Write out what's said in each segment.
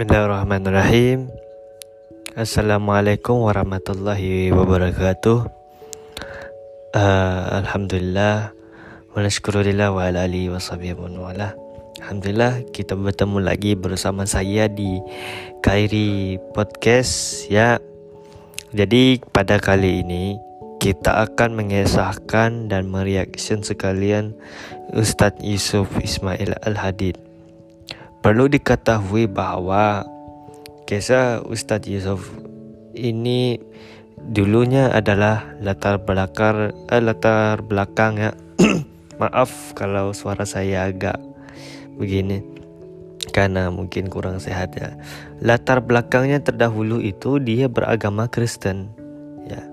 Bismillahirrahmanirrahim. Assalamualaikum warahmatullahi wabarakatuh. Uh, Alhamdulillah. Wa wa ala wa Alhamdulillah kita bertemu lagi bersama saya di Kairi Podcast ya. Jadi pada kali ini kita akan mengesahkan dan mereaction sekalian Ustadz Yusuf Ismail Al-Hadid Perlu diketahui bahawa kisah Ustadz Yusuf ini dulunya adalah latar belakang eh, latar belakang ya. Maaf kalau suara saya agak begini karena mungkin kurang sehat ya. Latar belakangnya terdahulu itu dia beragama Kristen. Ya.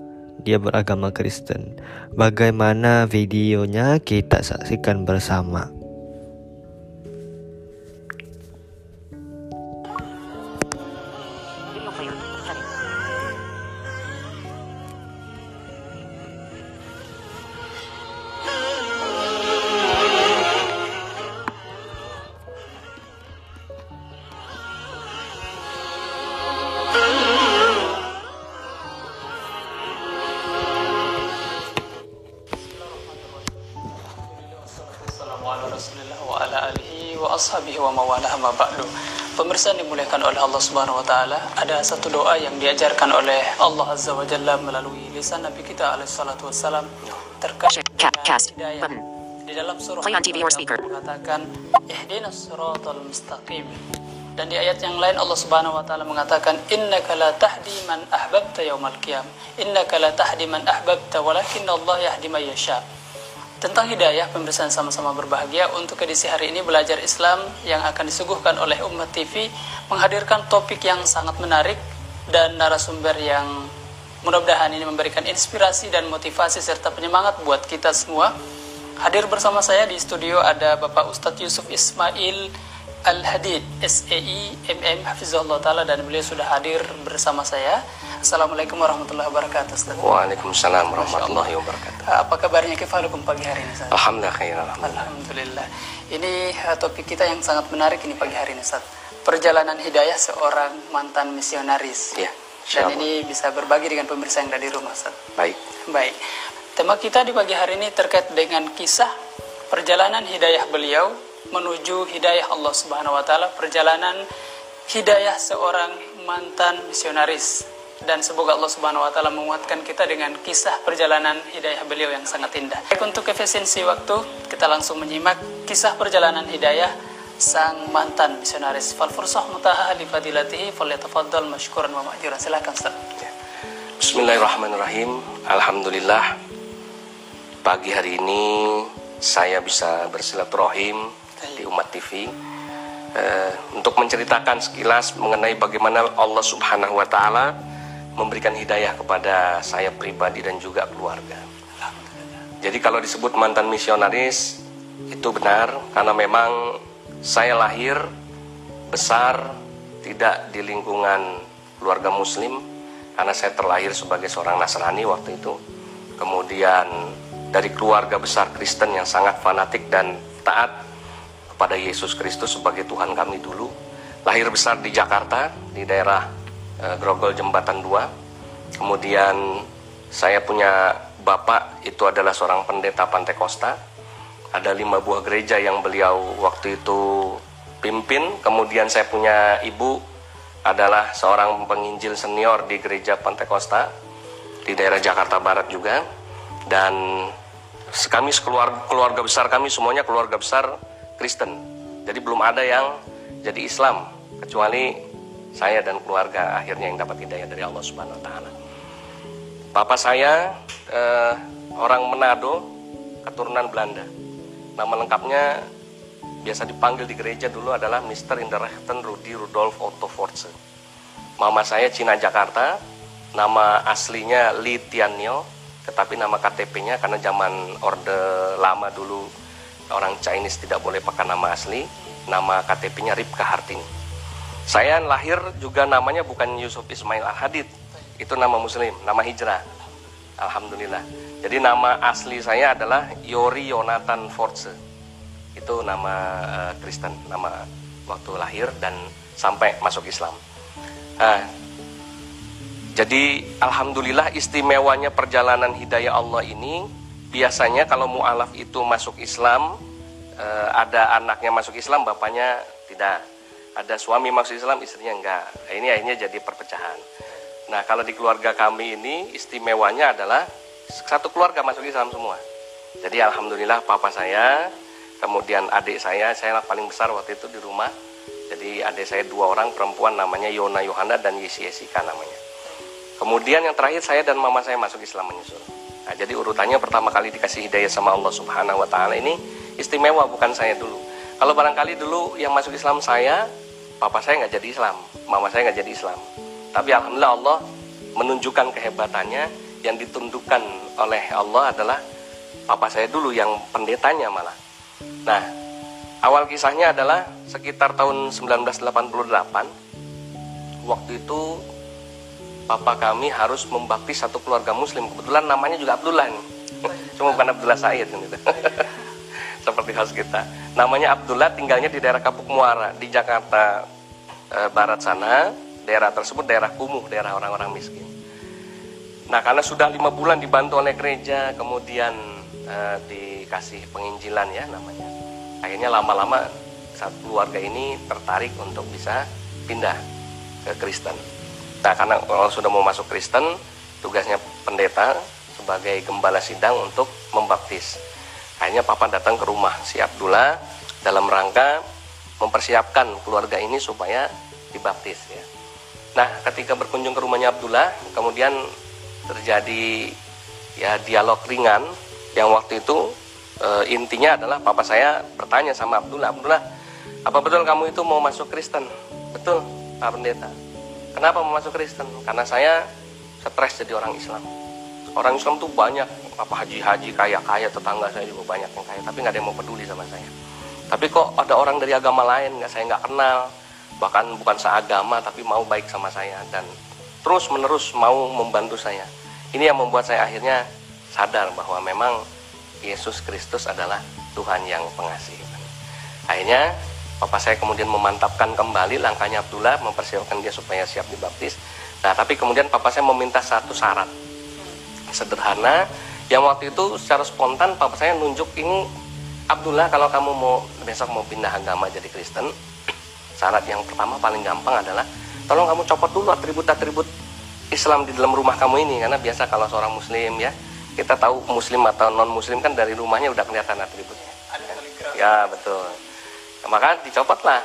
Dia beragama Kristen. Bagaimana videonya kita saksikan bersama. Pemirsa dimuliakan oleh Allah Subhanahu wa taala, ada satu doa yang diajarkan oleh Allah Azza wa Jalla melalui lisan Nabi kita alaihi salatu wassalam terkait hidayah. Di dalam surah Play on TV or speaker. mengatakan ihdinas siratal mustaqim. Dan di ayat yang lain Allah Subhanahu wa taala mengatakan innaka la tahdi man ahbabta yaumal qiyam. Innaka la tahdi man ahbabta walakin Allah yahdi man yasha. Tentang hidayah, pemirsa sama-sama berbahagia untuk edisi hari ini belajar Islam yang akan disuguhkan oleh Umat TV menghadirkan topik yang sangat menarik dan narasumber yang mudah-mudahan ini memberikan inspirasi dan motivasi serta penyemangat buat kita semua. Hadir bersama saya di studio ada Bapak Ustadz Yusuf Ismail Al-Hadid, SEI MM Hafizullah Ta'ala dan beliau sudah hadir bersama saya. Assalamualaikum warahmatullahi wabarakatuh Ustaz. Waalaikumsalam warahmatullahi wabarakatuh. Apa kabarnya kefalukum pagi hari ini Ustaz? Alhamdulillah khair alhamdulillah. Alhamdulillah. Ini uh, topik kita yang sangat menarik ini pagi hari ini Ustaz. Perjalanan hidayah seorang mantan misionaris. Ya. Dan ini bisa berbagi dengan pemirsa yang ada di rumah Ustaz. Baik. Baik. Tema kita di pagi hari ini terkait dengan kisah perjalanan hidayah beliau menuju hidayah Allah Subhanahu wa taala, perjalanan hidayah seorang mantan misionaris dan semoga Allah Subhanahu wa taala menguatkan kita dengan kisah perjalanan hidayah beliau yang sangat indah. Baik untuk efisiensi waktu, kita langsung menyimak kisah perjalanan hidayah sang mantan misionaris. Fal fursah mutaha li fadilatihi falyatafaddal masykuran wa ma'juran. Silakan Ustaz. Ya. Bismillahirrahmanirrahim. Alhamdulillah pagi hari ini saya bisa bersilaturahim di Umat TV eh, untuk menceritakan sekilas mengenai bagaimana Allah Subhanahu wa taala memberikan hidayah kepada saya pribadi dan juga keluarga. Jadi kalau disebut mantan misionaris itu benar karena memang saya lahir besar tidak di lingkungan keluarga muslim karena saya terlahir sebagai seorang Nasrani waktu itu. Kemudian dari keluarga besar Kristen yang sangat fanatik dan taat kepada Yesus Kristus sebagai Tuhan kami dulu. Lahir besar di Jakarta, di daerah Eh, Grogol Jembatan 2. Kemudian saya punya bapak itu adalah seorang pendeta Pantai Costa. Ada lima buah gereja yang beliau waktu itu pimpin. Kemudian saya punya ibu adalah seorang penginjil senior di gereja Pantai Costa di daerah Jakarta Barat juga. Dan kami keluarga, keluarga besar kami semuanya keluarga besar Kristen. Jadi belum ada yang jadi Islam kecuali saya dan keluarga akhirnya yang dapat hidayah dari Allah Subhanahu wa taala. Papa saya eh, orang Manado, keturunan Belanda. Nama lengkapnya biasa dipanggil di gereja dulu adalah Mr. Inderrechten Rudi Rudolf Otto Forze. Mama saya Cina Jakarta, nama aslinya Li Tianyo, tetapi nama KTP-nya karena zaman Orde Lama dulu orang Chinese tidak boleh pakai nama asli, nama KTP-nya Ripka Hartini. Saya lahir juga namanya bukan Yusuf Ismail Al-Hadid. Itu nama muslim, nama hijrah. Alhamdulillah. Jadi nama asli saya adalah Yori Yonatan Force. Itu nama uh, Kristen, nama waktu lahir dan sampai masuk Islam. Nah, jadi alhamdulillah istimewanya perjalanan hidayah Allah ini biasanya kalau mualaf itu masuk Islam eh, ada anaknya masuk Islam bapaknya tidak. Ada suami masuk Islam istrinya enggak. Nah, ini akhirnya jadi perpecahan. Nah kalau di keluarga kami ini istimewanya adalah satu keluarga masuk Islam semua. Jadi alhamdulillah papa saya kemudian adik saya saya paling besar waktu itu di rumah. Jadi adik saya dua orang perempuan namanya Yona Yohana dan Yesi Yesika namanya. Kemudian yang terakhir saya dan mama saya masuk Islam menyusul. Nah, jadi urutannya pertama kali dikasih hidayah sama Allah Subhanahu wa taala ini istimewa bukan saya dulu. Kalau barangkali dulu yang masuk Islam saya, papa saya nggak jadi Islam, mama saya nggak jadi Islam. Tapi alhamdulillah Allah menunjukkan kehebatannya yang ditundukkan oleh Allah adalah papa saya dulu yang pendetanya malah. Nah, awal kisahnya adalah sekitar tahun 1988. Waktu itu papa kami harus membaptis satu keluarga muslim. Kebetulan namanya juga Abdullah nih cuma bukan Abdullah Said gitu seperti khas kita. Namanya Abdullah tinggalnya di daerah Kapuk Muara di Jakarta e, Barat sana. Daerah tersebut daerah kumuh daerah orang-orang miskin. Nah karena sudah lima bulan dibantu oleh gereja kemudian e, dikasih penginjilan ya namanya. Akhirnya lama-lama satu keluarga ini tertarik untuk bisa pindah ke Kristen Nah, karena kalau sudah mau masuk Kristen, tugasnya pendeta sebagai gembala sidang untuk membaptis. Akhirnya papa datang ke rumah si Abdullah dalam rangka mempersiapkan keluarga ini supaya dibaptis ya. Nah, ketika berkunjung ke rumahnya Abdullah, kemudian terjadi ya dialog ringan yang waktu itu e, intinya adalah papa saya bertanya sama Abdullah, Abdullah, apa betul kamu itu mau masuk Kristen? Betul, Pak Pendeta. Kenapa mau masuk Kristen? Karena saya stres jadi orang Islam. Orang Islam tuh banyak, apa haji-haji kaya-kaya, tetangga saya juga banyak yang kaya, tapi nggak ada yang mau peduli sama saya. Tapi kok ada orang dari agama lain nggak saya nggak kenal, bahkan bukan seagama tapi mau baik sama saya dan terus menerus mau membantu saya. Ini yang membuat saya akhirnya sadar bahwa memang Yesus Kristus adalah Tuhan yang pengasih. Akhirnya Papa saya kemudian memantapkan kembali langkahnya Abdullah, mempersiapkan dia supaya siap dibaptis. Nah, tapi kemudian papa saya meminta satu syarat sederhana yang waktu itu secara spontan papa saya nunjuk ini Abdullah kalau kamu mau besok mau pindah agama jadi Kristen, syarat yang pertama paling gampang adalah tolong kamu copot dulu atribut-atribut Islam di dalam rumah kamu ini karena biasa kalau seorang muslim ya kita tahu muslim atau non muslim kan dari rumahnya udah kelihatan atributnya. Ya betul maka dicopotlah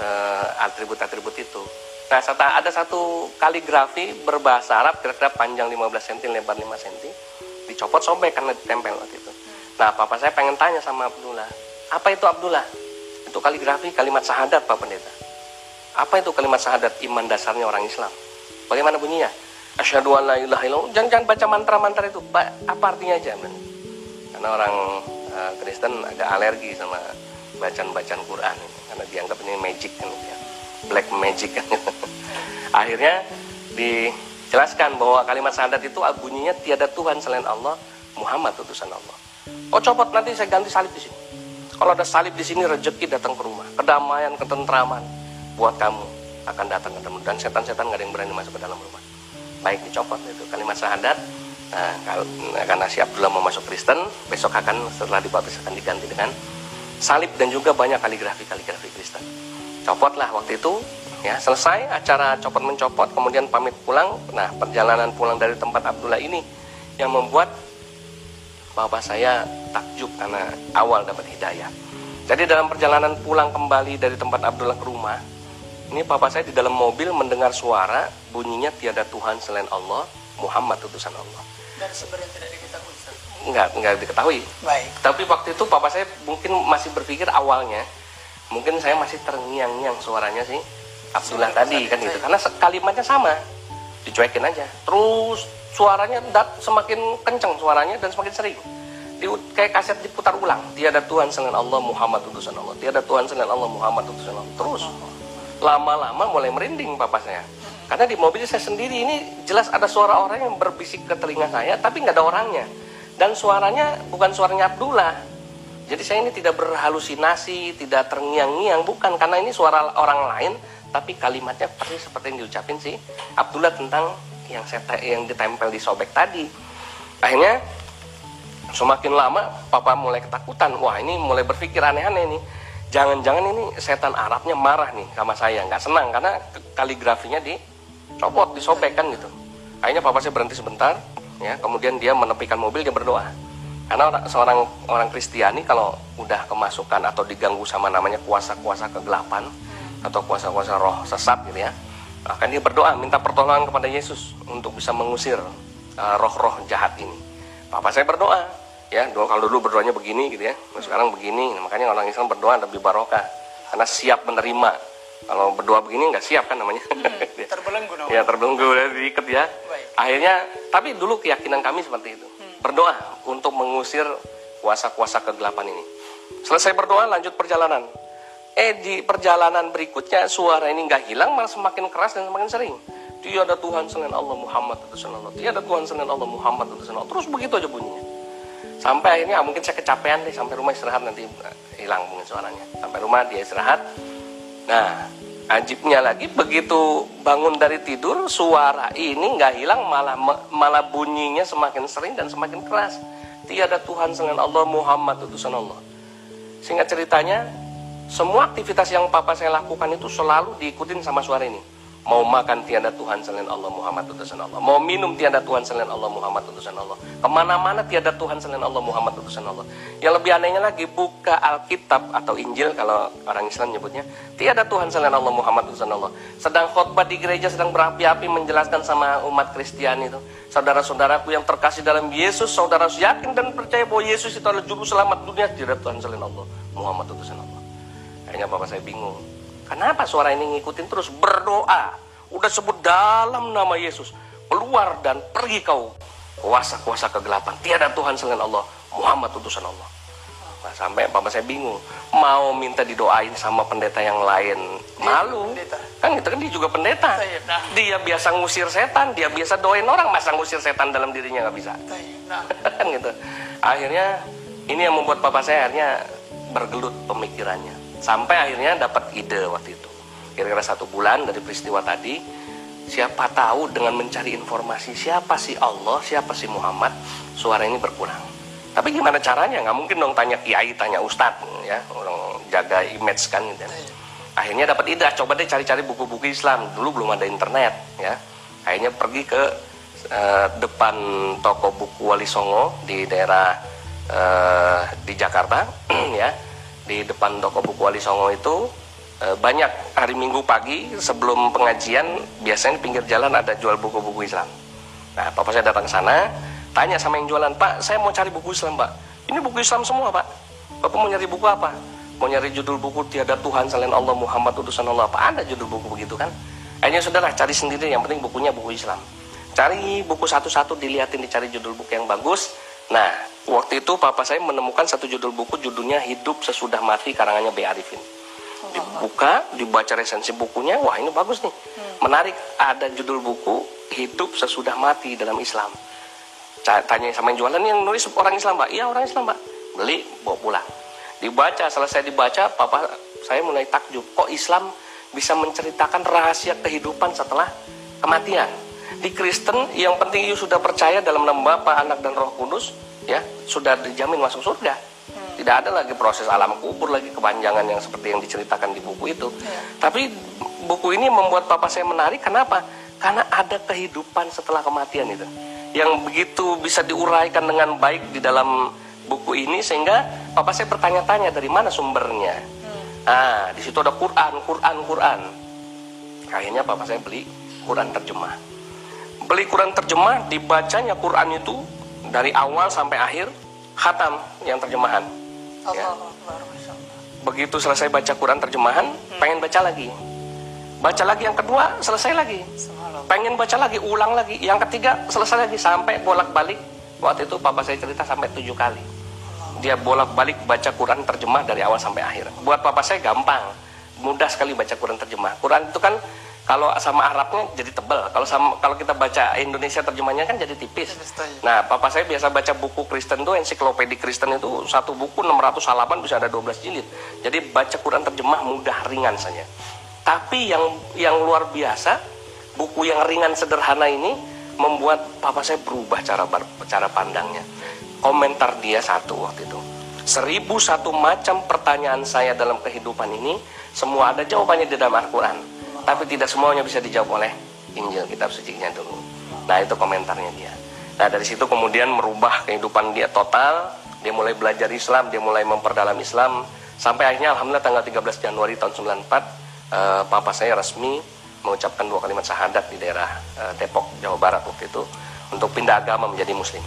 uh, atribut-atribut itu. Nah, serta ada satu kaligrafi berbahasa Arab kira-kira panjang 15 cm, lebar 5 cm. Dicopot sobek karena ditempel waktu itu. Nah, papa saya pengen tanya sama Abdullah, apa itu Abdullah? Itu kaligrafi kalimat syahadat Pak Pendeta. Apa itu kalimat syahadat iman dasarnya orang Islam? Bagaimana bunyinya? Asyhadu an la ilaha. Jangan, jangan baca mantra-mantra itu. Apa artinya aja? Karena orang uh, Kristen agak alergi sama bacaan-bacaan Quran karena dianggap ini magic kan ya. Black magic kan. Akhirnya dijelaskan bahwa kalimat syahadat itu bunyinya tiada Tuhan selain Allah Muhammad utusan Allah. Oh copot nanti saya ganti salib di sini. Kalau ada salib di sini rezeki datang ke rumah. Kedamaian ketentraman buat kamu akan datang ke dan setan-setan nggak ada yang berani masuk ke dalam rumah. Baik dicopot itu. Kalimat syahadat nah, karena si Abdullah mau masuk Kristen besok akan setelah dibaptis akan diganti dengan salib dan juga banyak kaligrafi-kaligrafi Kristen. Copotlah waktu itu, ya selesai acara copot mencopot, kemudian pamit pulang. Nah perjalanan pulang dari tempat Abdullah ini yang membuat bapak saya takjub karena awal dapat hidayah. Jadi dalam perjalanan pulang kembali dari tempat Abdullah ke rumah, ini papa saya di dalam mobil mendengar suara bunyinya tiada Tuhan selain Allah, Muhammad utusan Allah. Dan sebenarnya tidak nggak nggak diketahui. Baik. Tapi waktu itu papa saya mungkin masih berpikir awalnya, mungkin saya masih terngiang-ngiang suaranya sih Abdullah tadi kan gitu. Karena kalimatnya sama, dicuekin aja. Terus suaranya dat semakin kencang suaranya dan semakin sering. Di, kayak kaset diputar ulang. Tiada Tuhan selain Allah Muhammad utusan Allah. Tiada Tuhan selain Allah Muhammad utusan Allah. Terus lama-lama mulai merinding papa saya. Karena di mobil saya sendiri ini jelas ada suara orang yang berbisik ke telinga saya, tapi nggak ada orangnya dan suaranya bukan suaranya Abdullah. Jadi saya ini tidak berhalusinasi, tidak terngiang-ngiang, bukan. Karena ini suara orang lain, tapi kalimatnya persis seperti yang diucapin si Abdullah tentang yang saya yang ditempel di sobek tadi. Akhirnya semakin lama papa mulai ketakutan. Wah ini mulai berpikir aneh-aneh nih. Jangan-jangan ini setan Arabnya marah nih sama saya. Nggak senang karena kaligrafinya dicopot disobek kan gitu. Akhirnya papa saya berhenti sebentar ya kemudian dia menepikan mobil dia berdoa. Karena seorang orang Kristiani kalau udah kemasukan atau diganggu sama namanya kuasa-kuasa kegelapan atau kuasa-kuasa roh sesat gitu ya akan dia berdoa minta pertolongan kepada Yesus untuk bisa mengusir uh, roh-roh uh, jahat ini. Papa saya berdoa ya doa kalau dulu berdoanya begini gitu ya sekarang begini. Makanya orang Islam berdoa lebih barokah karena siap menerima. Kalau berdoa begini nggak siap kan namanya. Hmm, terbelenggu ya terbelenggu diikat ya akhirnya tapi dulu keyakinan kami seperti itu. Hmm. berdoa untuk mengusir kuasa-kuasa kegelapan ini. Selesai berdoa lanjut perjalanan. Eh di perjalanan berikutnya suara ini nggak hilang malah semakin keras dan semakin sering. Tiada Tuhan selain Allah Muhammad Allah. Tiada Tuhan selain Allah Muhammad Allah. Terus begitu aja bunyinya. Sampai akhirnya mungkin saya kecapean deh sampai rumah istirahat nanti eh, hilang mungkin suaranya. Sampai rumah dia istirahat. Nah Ajibnya lagi begitu bangun dari tidur suara ini nggak hilang malah malah bunyinya semakin sering dan semakin keras. Tiada Tuhan selain Allah Muhammad utusan Allah. Sehingga ceritanya semua aktivitas yang papa saya lakukan itu selalu diikutin sama suara ini. Mau makan tiada Tuhan selain Allah Muhammad utusan Allah. Mau minum tiada Tuhan selain Allah Muhammad utusan Allah. Ke mana-mana tiada Tuhan selain Allah Muhammad utusan Allah. Yang lebih anehnya lagi buka Alkitab atau Injil kalau orang Islam nyebutnya. Tiada Tuhan selain Allah Muhammad utusan Allah. Sedang khotbah di gereja sedang berapi-api menjelaskan sama umat Kristiani itu. Saudara-saudaraku yang terkasih dalam Yesus. Saudara yakin dan percaya bahwa Yesus itu adalah juru selamat dunia. Tiada Tuhan selain Allah Muhammad utusan Allah. Kayaknya Bapak saya bingung Kenapa suara ini ngikutin terus? Berdoa. Udah sebut dalam nama Yesus. Keluar dan pergi kau. Kuasa-kuasa kegelapan. Tiada Tuhan selain Allah. Muhammad utusan Allah. Nah, sampai papa saya bingung. Mau minta didoain sama pendeta yang lain. Malu. Kan gitu kan dia juga pendeta. Dia biasa ngusir setan. Dia biasa doain orang. Masa ngusir setan dalam dirinya nggak bisa. kan gitu. Akhirnya ini yang membuat papa saya akhirnya bergelut pemikirannya Sampai akhirnya dapat ide waktu itu. Kira-kira satu bulan dari peristiwa tadi, siapa tahu dengan mencari informasi siapa sih Allah, siapa sih Muhammad, suara ini berkurang. Tapi gimana caranya? Nggak mungkin dong tanya kiai, tanya ustadz, ya, orang jaga image kan gitu. Ya. Akhirnya dapat ide, ah, coba deh cari-cari buku-buku Islam. Dulu belum ada internet, ya. Akhirnya pergi ke uh, depan toko buku Wali Songo di daerah uh, di Jakarta, ya di depan toko buku Wali Songo itu e, banyak hari Minggu pagi sebelum pengajian biasanya di pinggir jalan ada jual buku-buku Islam. Nah, papa saya datang ke sana, tanya sama yang jualan, Pak, saya mau cari buku Islam, Pak. Ini buku Islam semua, Pak. Bapak mau nyari buku apa? Mau nyari judul buku Tiada Tuhan Selain Allah Muhammad Utusan Allah apa? Ada judul buku begitu kan? Akhirnya sudahlah cari sendiri, yang penting bukunya buku Islam. Cari buku satu-satu, dilihatin, dicari judul buku yang bagus. Nah, Waktu itu papa saya menemukan satu judul buku judulnya Hidup Sesudah Mati karangannya B. Arifin. Dibuka, dibaca resensi bukunya, wah ini bagus nih. Hmm. Menarik, ada judul buku Hidup Sesudah Mati dalam Islam. Tanya sama yang jualan yang nulis orang Islam, Pak. Iya, orang Islam, Pak. Beli, bawa pulang. Dibaca, selesai dibaca, papa saya mulai takjub. Kok Islam bisa menceritakan rahasia kehidupan setelah kematian? Di Kristen, yang penting you sudah percaya dalam nama Bapa, Anak, dan Roh Kudus, ya sudah dijamin masuk surga. Hmm. tidak ada lagi proses alam kubur lagi kepanjangan yang seperti yang diceritakan di buku itu. Ya. tapi buku ini membuat papa saya menarik. Kenapa? Karena ada kehidupan setelah kematian itu yang begitu bisa diuraikan dengan baik di dalam buku ini sehingga papa saya bertanya-tanya dari mana sumbernya. Hmm. ah di situ ada Quran Quran Quran. Akhirnya papa saya beli Quran terjemah. Beli Quran terjemah dibacanya Quran itu dari awal sampai akhir khatam yang terjemahan. Ya. Begitu selesai baca Quran terjemahan, hmm. pengen baca lagi. Baca lagi yang kedua, selesai lagi. Pengen baca lagi, ulang lagi. Yang ketiga, selesai lagi sampai bolak-balik. Waktu itu papa saya cerita sampai tujuh kali. Dia bolak-balik baca Quran terjemah dari awal sampai akhir. Buat papa saya gampang, mudah sekali baca Quran terjemah. Quran itu kan kalau sama Arabnya jadi tebal. Kalau sama kalau kita baca Indonesia terjemahnya kan jadi tipis. Nah, papa saya biasa baca buku Kristen tuh ensiklopedi Kristen itu satu buku 600 halaman bisa ada 12 jilid. Jadi baca Quran terjemah mudah ringan saja. Tapi yang yang luar biasa, buku yang ringan sederhana ini membuat papa saya berubah cara cara pandangnya. Komentar dia satu waktu itu. Seribu satu macam pertanyaan saya dalam kehidupan ini, semua ada jawabannya di dalam Al-Quran. Tapi tidak semuanya bisa dijawab oleh Injil kitab suci-nya dulu. Nah itu komentarnya dia. Nah dari situ kemudian merubah kehidupan dia total. Dia mulai belajar Islam, dia mulai memperdalam Islam. Sampai akhirnya Alhamdulillah tanggal 13 Januari tahun 94, eh, papa saya resmi mengucapkan dua kalimat syahadat di daerah uh, Depok, Jawa Barat waktu itu untuk pindah agama menjadi muslim.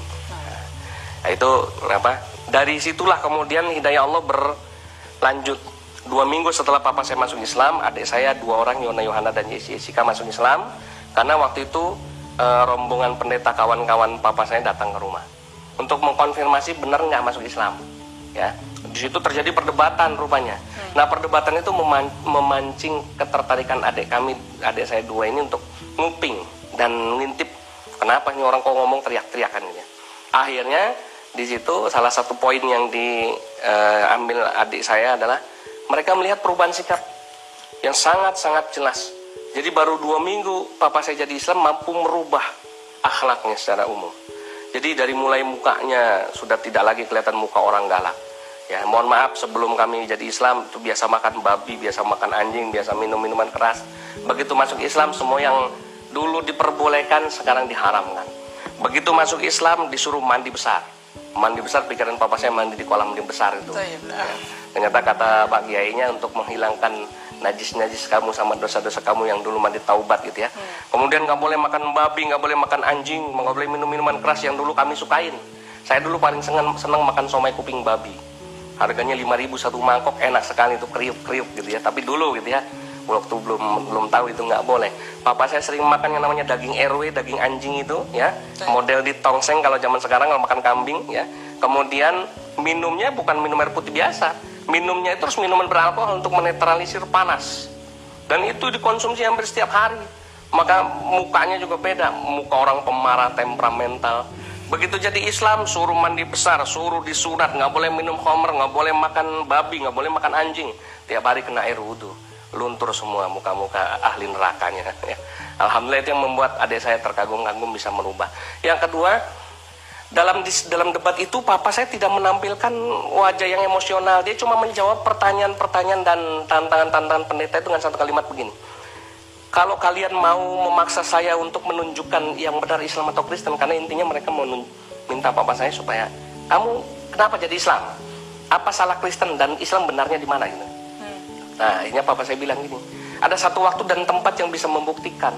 Nah, itu apa? Dari situlah kemudian hidayah Allah berlanjut. Dua minggu setelah papa saya masuk Islam, adik saya dua orang Yona Yohana dan Jessica masuk Islam karena waktu itu uh, rombongan pendeta kawan-kawan papa saya datang ke rumah untuk mengkonfirmasi benar nggak masuk Islam. Ya, di situ terjadi perdebatan rupanya. Hmm. Nah perdebatan itu meman memancing ketertarikan adik kami, adik saya dua ini untuk nguping dan ngintip kenapa nih orang kok ngomong teriak-teriakan gitu. Akhirnya di situ salah satu poin yang diambil uh, adik saya adalah mereka melihat perubahan sikap yang sangat-sangat jelas. Jadi baru dua minggu papa saya jadi Islam mampu merubah akhlaknya secara umum. Jadi dari mulai mukanya sudah tidak lagi kelihatan muka orang galak. Ya, mohon maaf sebelum kami jadi Islam itu biasa makan babi, biasa makan anjing, biasa minum minuman keras. Begitu masuk Islam semua yang dulu diperbolehkan sekarang diharamkan. Begitu masuk Islam disuruh mandi besar. Mandi besar pikiran papa saya mandi di kolam mandi besar itu. Ya. Ternyata kata Pak Kiainya untuk menghilangkan najis-najis kamu sama dosa-dosa kamu yang dulu mandi taubat gitu ya. Hmm. Kemudian nggak boleh makan babi, nggak boleh makan anjing, nggak boleh minum minuman keras yang dulu kami sukain. Saya dulu paling senang, senang makan somai kuping babi. Harganya 5000 satu mangkok, enak sekali itu kriuk-kriuk gitu ya. Tapi dulu gitu ya, waktu belum belum tahu itu nggak boleh. Papa saya sering makan yang namanya daging RW, daging anjing itu ya. Model di tongseng kalau zaman sekarang kalau makan kambing ya. Kemudian minumnya bukan minum air putih biasa, minumnya itu harus minuman beralkohol untuk menetralisir panas. Dan itu dikonsumsi hampir setiap hari. Maka mukanya juga beda. Muka orang pemarah temperamental. Begitu jadi Islam suruh mandi besar suruh disunat. Nggak boleh minum homer nggak boleh makan babi nggak boleh makan anjing. Tiap hari kena air wudhu luntur semua muka-muka ahli nerakanya Alhamdulillah itu yang membuat adik saya terkagum-kagum bisa merubah. Yang kedua dalam dalam debat itu papa saya tidak menampilkan wajah yang emosional. Dia cuma menjawab pertanyaan-pertanyaan dan tantangan-tantangan pendeta itu dengan satu kalimat begini. Kalau kalian mau memaksa saya untuk menunjukkan yang benar Islam atau Kristen karena intinya mereka mau minta papa saya supaya kamu kenapa jadi Islam? Apa salah Kristen dan Islam benarnya di mana? Gitu nah akhirnya papa saya bilang gini ada satu waktu dan tempat yang bisa membuktikan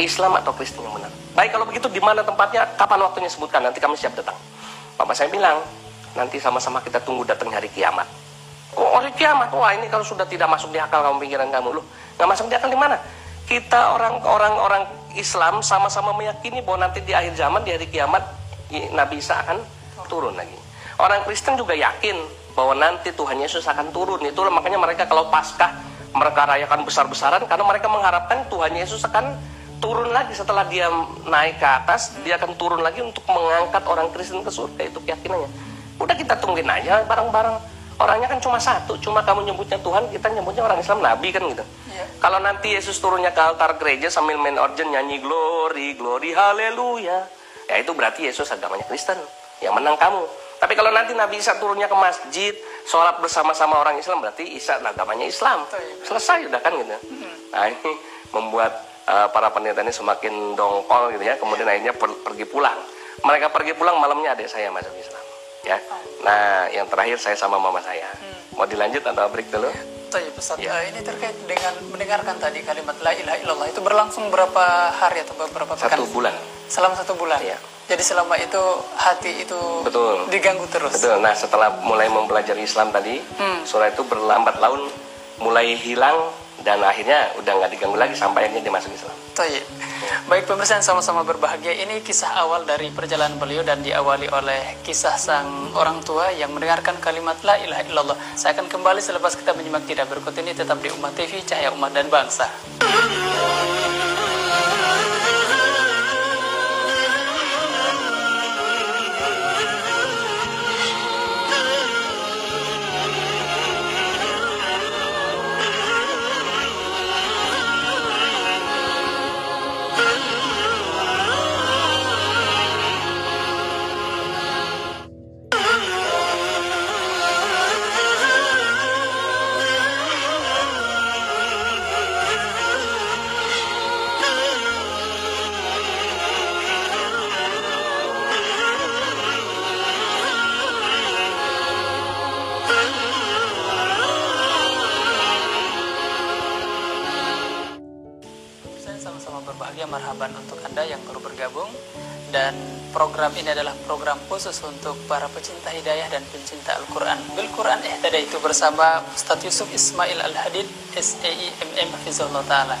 Islam atau Kristen yang benar. Baik kalau begitu di mana tempatnya, kapan waktunya sebutkan, nanti kami siap datang. Papa saya bilang, nanti sama-sama kita tunggu datang hari kiamat. Oh hari kiamat, wah ini kalau sudah tidak masuk di akal kamu pikiran kamu, loh nggak masuk di akal di mana? Kita orang-orang orang Islam sama-sama meyakini bahwa nanti di akhir zaman di hari kiamat Nabi Isa akan turun lagi. Orang Kristen juga yakin bahwa nanti Tuhan Yesus akan turun. Itulah makanya mereka kalau Paskah mereka rayakan besar-besaran karena mereka mengharapkan Tuhan Yesus akan turun lagi. Setelah dia naik ke atas dia akan turun lagi untuk mengangkat orang Kristen ke surga. Itu keyakinannya. Udah kita tungguin aja bareng-bareng. Orangnya kan cuma satu cuma kamu nyebutnya Tuhan kita nyebutnya orang Islam Nabi kan gitu. Ya. kalau nanti Yesus turunnya ke altar gereja sambil main organ nyanyi glory glory haleluya. Ya itu berarti Yesus agamanya Kristen. Yang menang kamu tapi kalau nanti Nabi Isa turunnya ke masjid sholat bersama-sama orang Islam berarti Isa agamanya Islam selesai udah kan gitu nah ini membuat uh, para pendeta ini semakin dongkol gitu ya kemudian akhirnya per pergi pulang mereka pergi pulang malamnya adik saya masuk Islam ya nah yang terakhir saya sama mama saya hmm. mau dilanjut atau break dulu pesan ya. uh, ini terkait dengan mendengarkan tadi kalimat la ilaha illallah itu berlangsung berapa hari atau beberapa pekan? Satu bulan. Selama satu bulan. Ya. Jadi selama itu hati itu Betul. diganggu terus. Betul. Nah setelah mulai mempelajari Islam tadi, hmm. surah itu berlambat laun mulai hilang dan akhirnya udah nggak diganggu lagi sampai akhirnya dia masuk Islam. Baik. Baik pemirsa yang sama-sama berbahagia ini kisah awal dari perjalanan beliau dan diawali oleh kisah sang orang tua yang mendengarkan kalimat la ilaha illallah. Saya akan kembali selepas kita menyimak tidak berikut ini tetap di Umat TV Cahaya Umat dan Bangsa. Jawaban untuk Anda yang baru bergabung dan program ini adalah program khusus untuk para pecinta hidayah dan pencinta Al-Quran. Bil Quran Ihtada itu bersama Ustaz Yusuf Ismail Al-Hadid, SAIMM Hafizullah Ta'ala.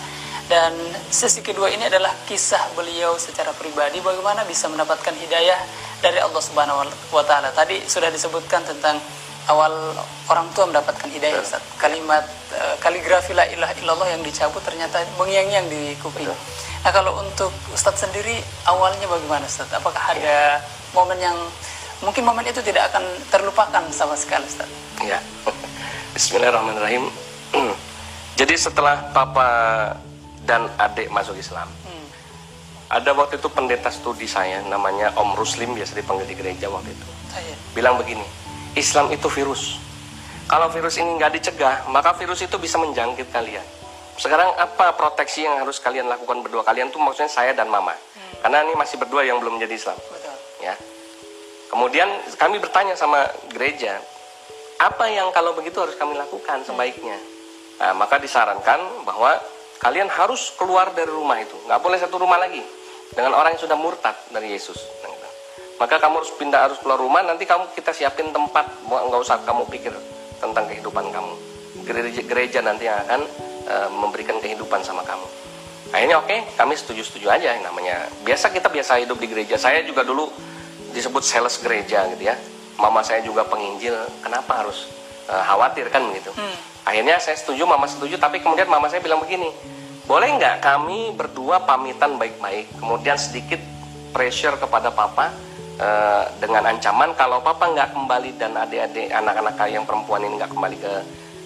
Dan sesi kedua ini adalah kisah beliau secara pribadi bagaimana bisa mendapatkan hidayah dari Allah Subhanahu wa taala. Tadi sudah disebutkan tentang awal orang tua mendapatkan hidayah Ustaz. Kalimat uh, kaligrafi la ilaha illallah yang dicabut ternyata mengiang-ngiang di kuping. Nah, kalau untuk Ustaz sendiri awalnya bagaimana Ustaz? Apakah ada momen yang mungkin momen itu tidak akan terlupakan sama sekali Ustaz? Ya. Bismillahirrahmanirrahim. Jadi setelah papa dan adik masuk Islam, hmm. ada waktu itu pendeta studi saya namanya Om Ruslim biasa dipanggil di gereja waktu itu. Saya. Bilang begini, Islam itu virus. Kalau virus ini nggak dicegah, maka virus itu bisa menjangkit kalian. Sekarang apa proteksi yang harus kalian lakukan berdua kalian tuh maksudnya saya dan mama. Hmm. Karena ini masih berdua yang belum menjadi Islam. Betul. Ya. Kemudian kami bertanya sama gereja, apa yang kalau begitu harus kami lakukan hmm. sebaiknya? Nah, maka disarankan bahwa kalian harus keluar dari rumah itu, nggak boleh satu rumah lagi dengan orang yang sudah murtad dari Yesus. Gitu. Maka kamu harus pindah harus keluar rumah, nanti kamu kita siapin tempat, nggak usah kamu pikir tentang kehidupan kamu. Gereja, gereja nanti yang akan Eh, memberikan kehidupan sama kamu. Akhirnya oke, okay, kami setuju-setuju aja namanya. Biasa kita biasa hidup di gereja. Saya juga dulu disebut sales gereja gitu ya. Mama saya juga penginjil. Kenapa harus uh, khawatir kan begitu? Hmm. Akhirnya saya setuju, mama setuju. Tapi kemudian mama saya bilang begini, boleh nggak kami berdua pamitan baik-baik, kemudian sedikit pressure kepada papa uh, dengan ancaman kalau papa nggak kembali dan adik-adik anak-anak kalian perempuan ini nggak kembali ke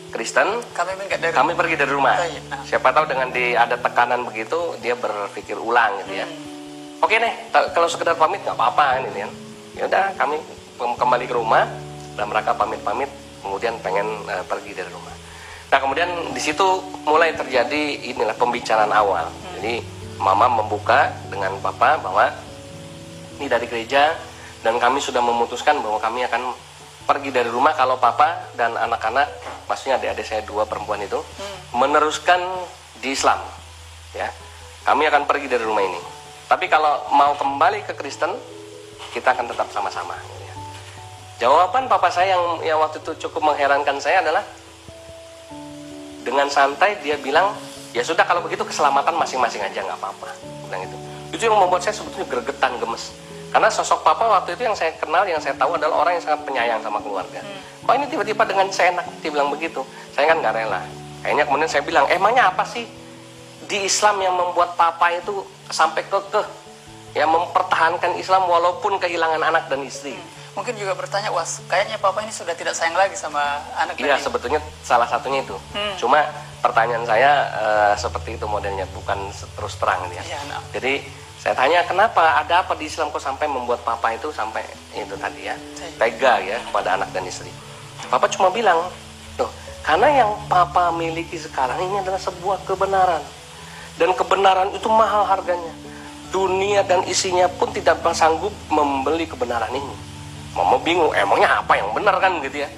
Kristen, kami, dari kami pergi dari rumah. Oh, iya. Siapa tahu dengan di ada tekanan begitu, dia berpikir ulang gitu ya. Hmm. Oke deh, kalau sekedar pamit nggak apa-apa ini kan. Ya udah, kami kembali ke rumah dan mereka pamit-pamit, kemudian pengen uh, pergi dari rumah. Nah kemudian di situ mulai terjadi inilah pembicaraan awal. Hmm. Jadi mama membuka dengan papa bahwa ini dari gereja dan kami sudah memutuskan bahwa kami akan pergi dari rumah kalau papa dan anak-anak, maksudnya adik-adik saya dua perempuan itu, hmm. meneruskan di Islam. Ya, kami akan pergi dari rumah ini. Tapi kalau mau kembali ke Kristen, kita akan tetap sama-sama. Ya. Jawaban papa saya yang, yang waktu itu cukup mengherankan saya adalah dengan santai dia bilang, ya sudah kalau begitu keselamatan masing-masing aja nggak apa-apa. Bilang itu. Itu yang membuat saya sebetulnya gregetan, gemes karena sosok papa waktu itu yang saya kenal, yang saya tahu adalah orang yang sangat penyayang sama keluarga. Hmm. Kok ini tiba-tiba dengan saya enak dia bilang begitu? Saya kan nggak rela. Akhirnya kemudian saya bilang, emangnya apa sih di Islam yang membuat papa itu sampai kekeh yang mempertahankan Islam walaupun kehilangan anak dan istri. Hmm. Mungkin juga bertanya, wah kayaknya papa ini sudah tidak sayang lagi sama anak Iya, sebetulnya salah satunya itu. Hmm. Cuma pertanyaan saya uh, seperti itu modelnya, bukan terus terang ya. ya no. Jadi saya tanya kenapa ada apa di Islam kok sampai membuat papa itu sampai itu tadi ya tega ya kepada anak dan istri. Papa cuma bilang, tuh karena yang papa miliki sekarang ini adalah sebuah kebenaran dan kebenaran itu mahal harganya. Dunia dan isinya pun tidak sanggup membeli kebenaran ini. Mama bingung, emangnya apa yang benar kan gitu ya?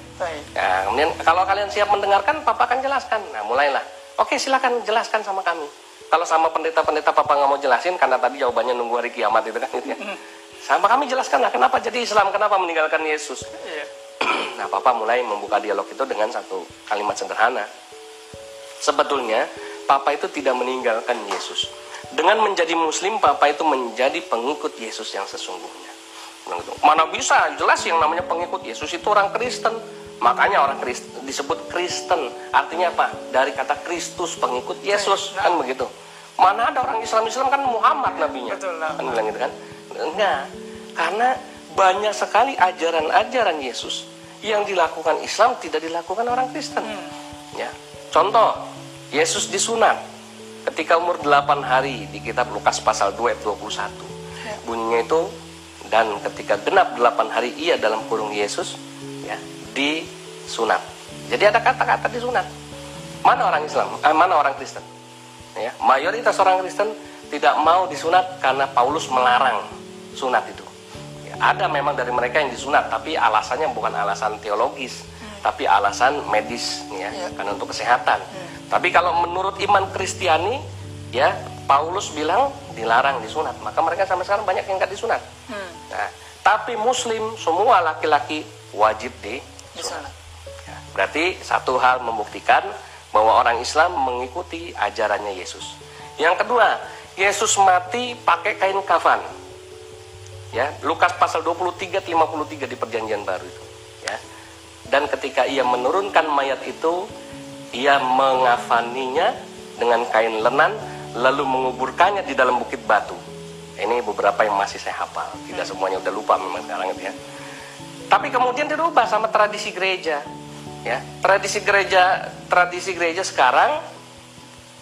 Nah, kemudian kalau kalian siap mendengarkan, papa akan jelaskan. Nah, mulailah. Oke, silakan jelaskan sama kami kalau sama pendeta-pendeta papa nggak mau jelasin karena tadi jawabannya nunggu hari kiamat itu kan gitu ya. Sama kami jelaskan lah kenapa jadi Islam, kenapa meninggalkan Yesus. Iya. nah, papa mulai membuka dialog itu dengan satu kalimat sederhana. Sebetulnya papa itu tidak meninggalkan Yesus. Dengan menjadi muslim, papa itu menjadi pengikut Yesus yang sesungguhnya. Gitu. Mana bisa jelas yang namanya pengikut Yesus itu orang Kristen. Makanya orang Kristen disebut Kristen. Artinya apa? Dari kata Kristus pengikut Yesus kan begitu. Mana ada orang Islam Islam kan Muhammad nabinya. Betul, kan bilang gitu kan? Enggak. Karena banyak sekali ajaran-ajaran Yesus yang dilakukan Islam tidak dilakukan orang Kristen. Hmm. Ya. Contoh, Yesus disunat ketika umur 8 hari di kitab Lukas pasal 2 ayat 21. Ya. Bunyinya itu dan ketika genap 8 hari ia dalam kurung Yesus disunat. Jadi ada kata-kata disunat. Mana orang Islam? Eh, mana orang Kristen? Ya, mayoritas orang Kristen tidak mau disunat karena Paulus melarang sunat itu. Ya, ada memang dari mereka yang disunat, tapi alasannya bukan alasan teologis, hmm. tapi alasan medis, ya, ya. karena untuk kesehatan. Hmm. Tapi kalau menurut iman Kristiani, ya Paulus bilang dilarang disunat, maka mereka sampai sekarang banyak yang nggak disunat. Hmm. Nah, tapi Muslim semua laki-laki wajib Ya, berarti satu hal membuktikan bahwa orang Islam mengikuti ajarannya Yesus. Yang kedua, Yesus mati pakai kain kafan. Ya, Lukas pasal 23 53 di perjanjian baru itu, ya. Dan ketika ia menurunkan mayat itu, ia mengafaninya dengan kain lenan lalu menguburkannya di dalam bukit batu. Ini beberapa yang masih saya hafal, tidak semuanya udah lupa memang sekarang itu ya. Tapi kemudian dirubah sama tradisi gereja. Ya, tradisi gereja tradisi gereja sekarang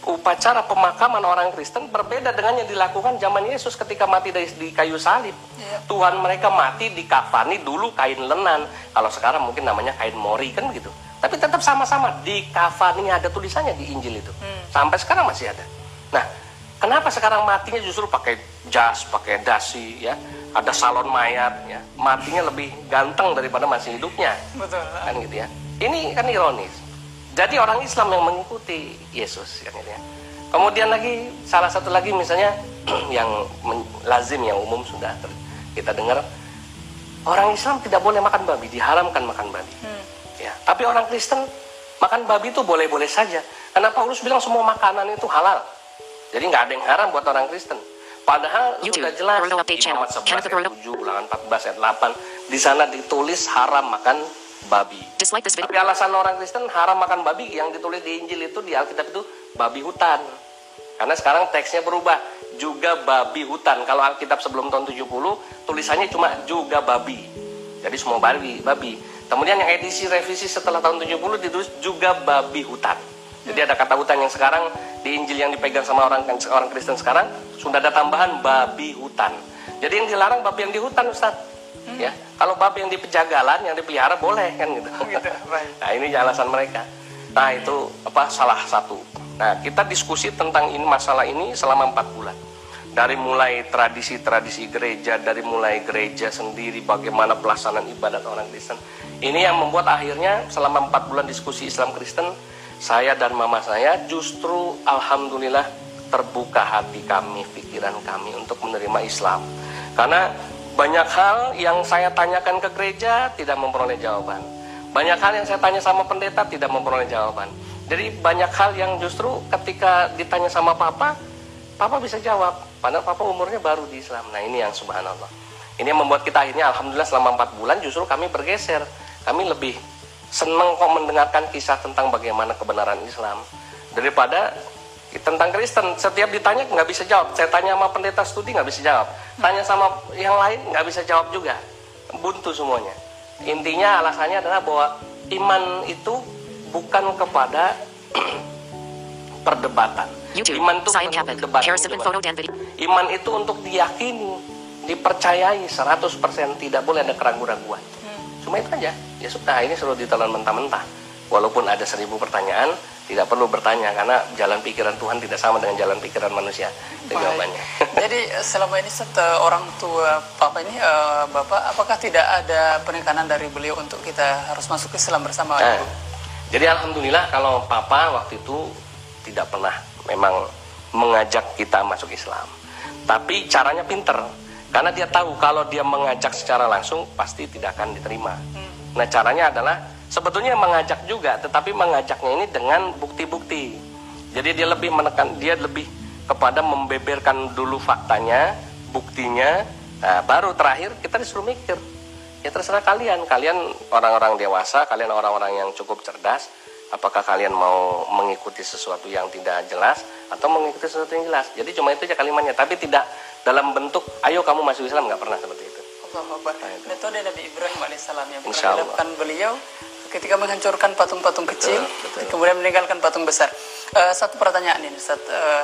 upacara pemakaman orang Kristen berbeda dengan yang dilakukan zaman Yesus ketika mati dari di kayu salib. Ya. Tuhan mereka mati di kafani dulu kain lenan. Kalau sekarang mungkin namanya kain mori kan begitu. Tapi tetap sama-sama di kafani ada tulisannya di Injil itu. Hmm. Sampai sekarang masih ada. Nah, kenapa sekarang matinya justru pakai jas, pakai dasi ya? Ada salon mayat ya. Matinya lebih ganteng daripada masih hidupnya. Betul. Kan gitu ya. Ini kan ironis. Jadi orang Islam yang mengikuti Yesus kan gitu ya. Kemudian lagi salah satu lagi misalnya yang lazim yang umum sudah kita dengar orang Islam tidak boleh makan babi, diharamkan makan babi. Hmm. Ya, tapi orang Kristen makan babi itu boleh-boleh saja. Karena Paulus bilang semua makanan itu halal. Jadi nggak ada yang haram buat orang Kristen. Padahal YouTube, sudah jelas di Muhammad 11 ayat 7, ulangan 14 ayat 8 di sana ditulis haram makan babi. Tapi alasan orang Kristen haram makan babi yang ditulis di Injil itu di Alkitab itu babi hutan. Karena sekarang teksnya berubah juga babi hutan. Kalau Alkitab sebelum tahun 70 tulisannya cuma juga babi. Jadi semua babi, babi. Kemudian yang edisi revisi setelah tahun 70 ditulis juga babi hutan. Jadi ada kata hutan yang sekarang di Injil yang dipegang sama orang orang Kristen sekarang sudah ada tambahan babi hutan. Jadi yang dilarang babi yang di hutan Ustaz. Hmm. Ya, kalau babi yang di pejagalan yang dipelihara boleh kan gitu. Oh, gitu. Nah, ini alasan mereka. Nah, itu apa salah satu. Nah, kita diskusi tentang ini masalah ini selama empat bulan. Dari mulai tradisi-tradisi gereja, dari mulai gereja sendiri, bagaimana pelaksanaan ibadat orang Kristen. Ini yang membuat akhirnya selama empat bulan diskusi Islam Kristen, saya dan mama saya justru alhamdulillah terbuka hati kami, pikiran kami untuk menerima Islam. Karena banyak hal yang saya tanyakan ke gereja tidak memperoleh jawaban. Banyak hal yang saya tanya sama pendeta tidak memperoleh jawaban. Jadi banyak hal yang justru ketika ditanya sama papa, papa bisa jawab. Padahal papa umurnya baru di Islam. Nah ini yang subhanallah. Ini yang membuat kita akhirnya alhamdulillah selama 4 bulan justru kami bergeser. Kami lebih senang kok mendengarkan kisah tentang bagaimana kebenaran Islam. Daripada tentang Kristen setiap ditanya nggak bisa jawab. Saya tanya sama pendeta studi nggak bisa jawab. Tanya sama yang lain nggak bisa jawab juga. Buntu semuanya. Intinya alasannya adalah bahwa iman itu bukan kepada perdebatan. Iman itu bukan iman itu untuk diyakini dipercayai 100% tidak boleh ada keraguan-keraguan Cuma itu aja. Ya sudah, ini suruh ditelan mentah-mentah. Walaupun ada seribu pertanyaan, tidak perlu bertanya karena jalan pikiran Tuhan tidak sama dengan jalan pikiran manusia. Itu jawabannya. Jadi selama ini set orang tua papa ini uh, bapak, apakah tidak ada penekanan dari beliau untuk kita harus masuk Islam bersama? Nah, jadi alhamdulillah kalau papa waktu itu tidak pernah memang mengajak kita masuk Islam. Tapi caranya pinter karena dia tahu kalau dia mengajak secara langsung pasti tidak akan diterima. Hmm. Nah caranya adalah sebetulnya mengajak juga, tetapi mengajaknya ini dengan bukti-bukti. Jadi dia lebih menekan, dia lebih kepada membeberkan dulu faktanya, buktinya, nah, baru terakhir kita disuruh mikir. Ya terserah kalian, kalian orang-orang dewasa, kalian orang-orang yang cukup cerdas, apakah kalian mau mengikuti sesuatu yang tidak jelas atau mengikuti sesuatu yang jelas. Jadi cuma itu aja kalimatnya, tapi tidak dalam bentuk ayo kamu masuk Islam nggak pernah seperti itu. Nah, Metode Nabi Ibrahim alaihissalam yang pernah dilakukan beliau ketika menghancurkan patung-patung kecil, betul, betul. kemudian meninggalkan patung besar. Uh, satu pertanyaan ini, Ustaz. Uh,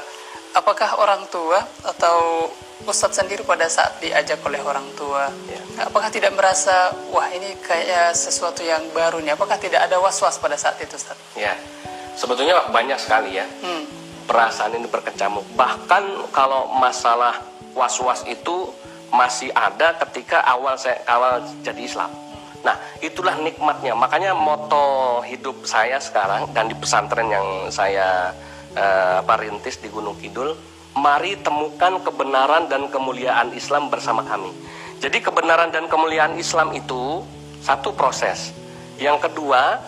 apakah orang tua atau Ustadz sendiri pada saat diajak oleh orang tua, ya. apakah tidak merasa, wah ini kayak sesuatu yang baru nih? Apakah tidak ada was-was pada saat itu, Ustaz? Ya, sebetulnya banyak sekali ya. Hmm. Perasaan ini berkecamuk. Bahkan kalau masalah was-was itu masih ada ketika awal saya awal jadi Islam. Nah, itulah nikmatnya. Makanya moto hidup saya sekarang dan di pesantren yang saya uh, rintis di Gunung Kidul mari temukan kebenaran dan kemuliaan Islam bersama kami. Jadi kebenaran dan kemuliaan Islam itu satu proses. Yang kedua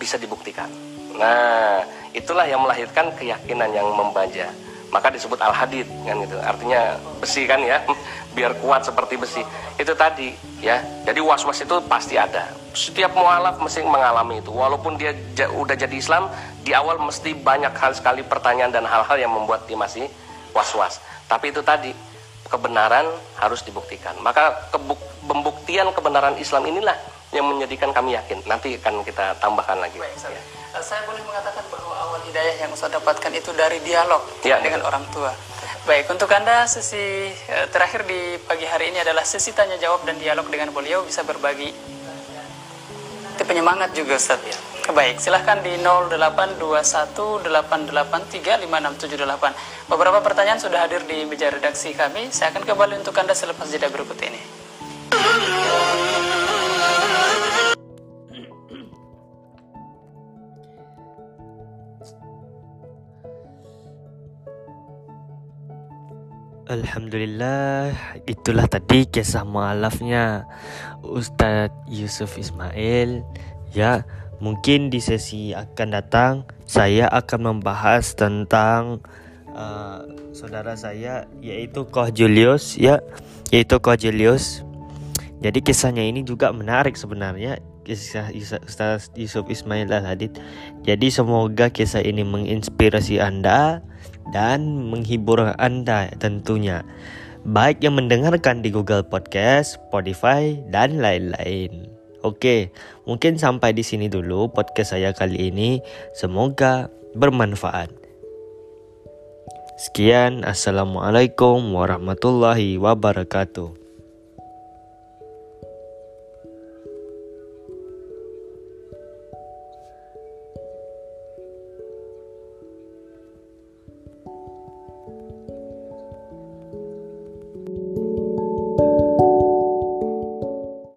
bisa dibuktikan. Nah, itulah yang melahirkan keyakinan yang membaja. Maka disebut al-hadid kan gitu. Artinya besi kan ya, biar kuat seperti besi. Itu tadi ya. Jadi was-was itu pasti ada. Setiap mualaf mesti mengalami itu. Walaupun dia udah jadi Islam, di awal mesti banyak hal sekali pertanyaan dan hal-hal yang membuat dia masih was-was. Tapi itu tadi kebenaran harus dibuktikan. Maka pembuktian kebenaran Islam inilah yang menjadikan kami yakin. Nanti akan kita tambahkan lagi. Baik, ya. Saya boleh mengatakan bahwa hidayah yang Ustaz dapatkan itu dari dialog ya, dengan betul. orang tua. Baik, untuk Anda sesi eh, terakhir di pagi hari ini adalah sesi tanya jawab dan dialog dengan beliau bisa berbagi. Itu penyemangat juga Ustaz ya. Baik, silahkan di 082188356778. Beberapa pertanyaan sudah hadir di meja redaksi kami. Saya akan kembali untuk Anda selepas jeda berikut ini. Alhamdulillah itulah tadi kisah mualafnya Ustadz Yusuf Ismail. Ya mungkin di sesi akan datang saya akan membahas tentang uh, saudara saya yaitu Koh Julius ya yaitu Koh Julius. Jadi kisahnya ini juga menarik sebenarnya kisah Ustaz Yusuf Ismail Al-Hadid jadi semoga kisah ini menginspirasi Anda dan menghibur Anda tentunya. Baik yang mendengarkan di Google Podcast, Spotify, dan lain-lain. Oke, mungkin sampai di sini dulu podcast saya kali ini. Semoga bermanfaat. Sekian, Assalamualaikum warahmatullahi wabarakatuh.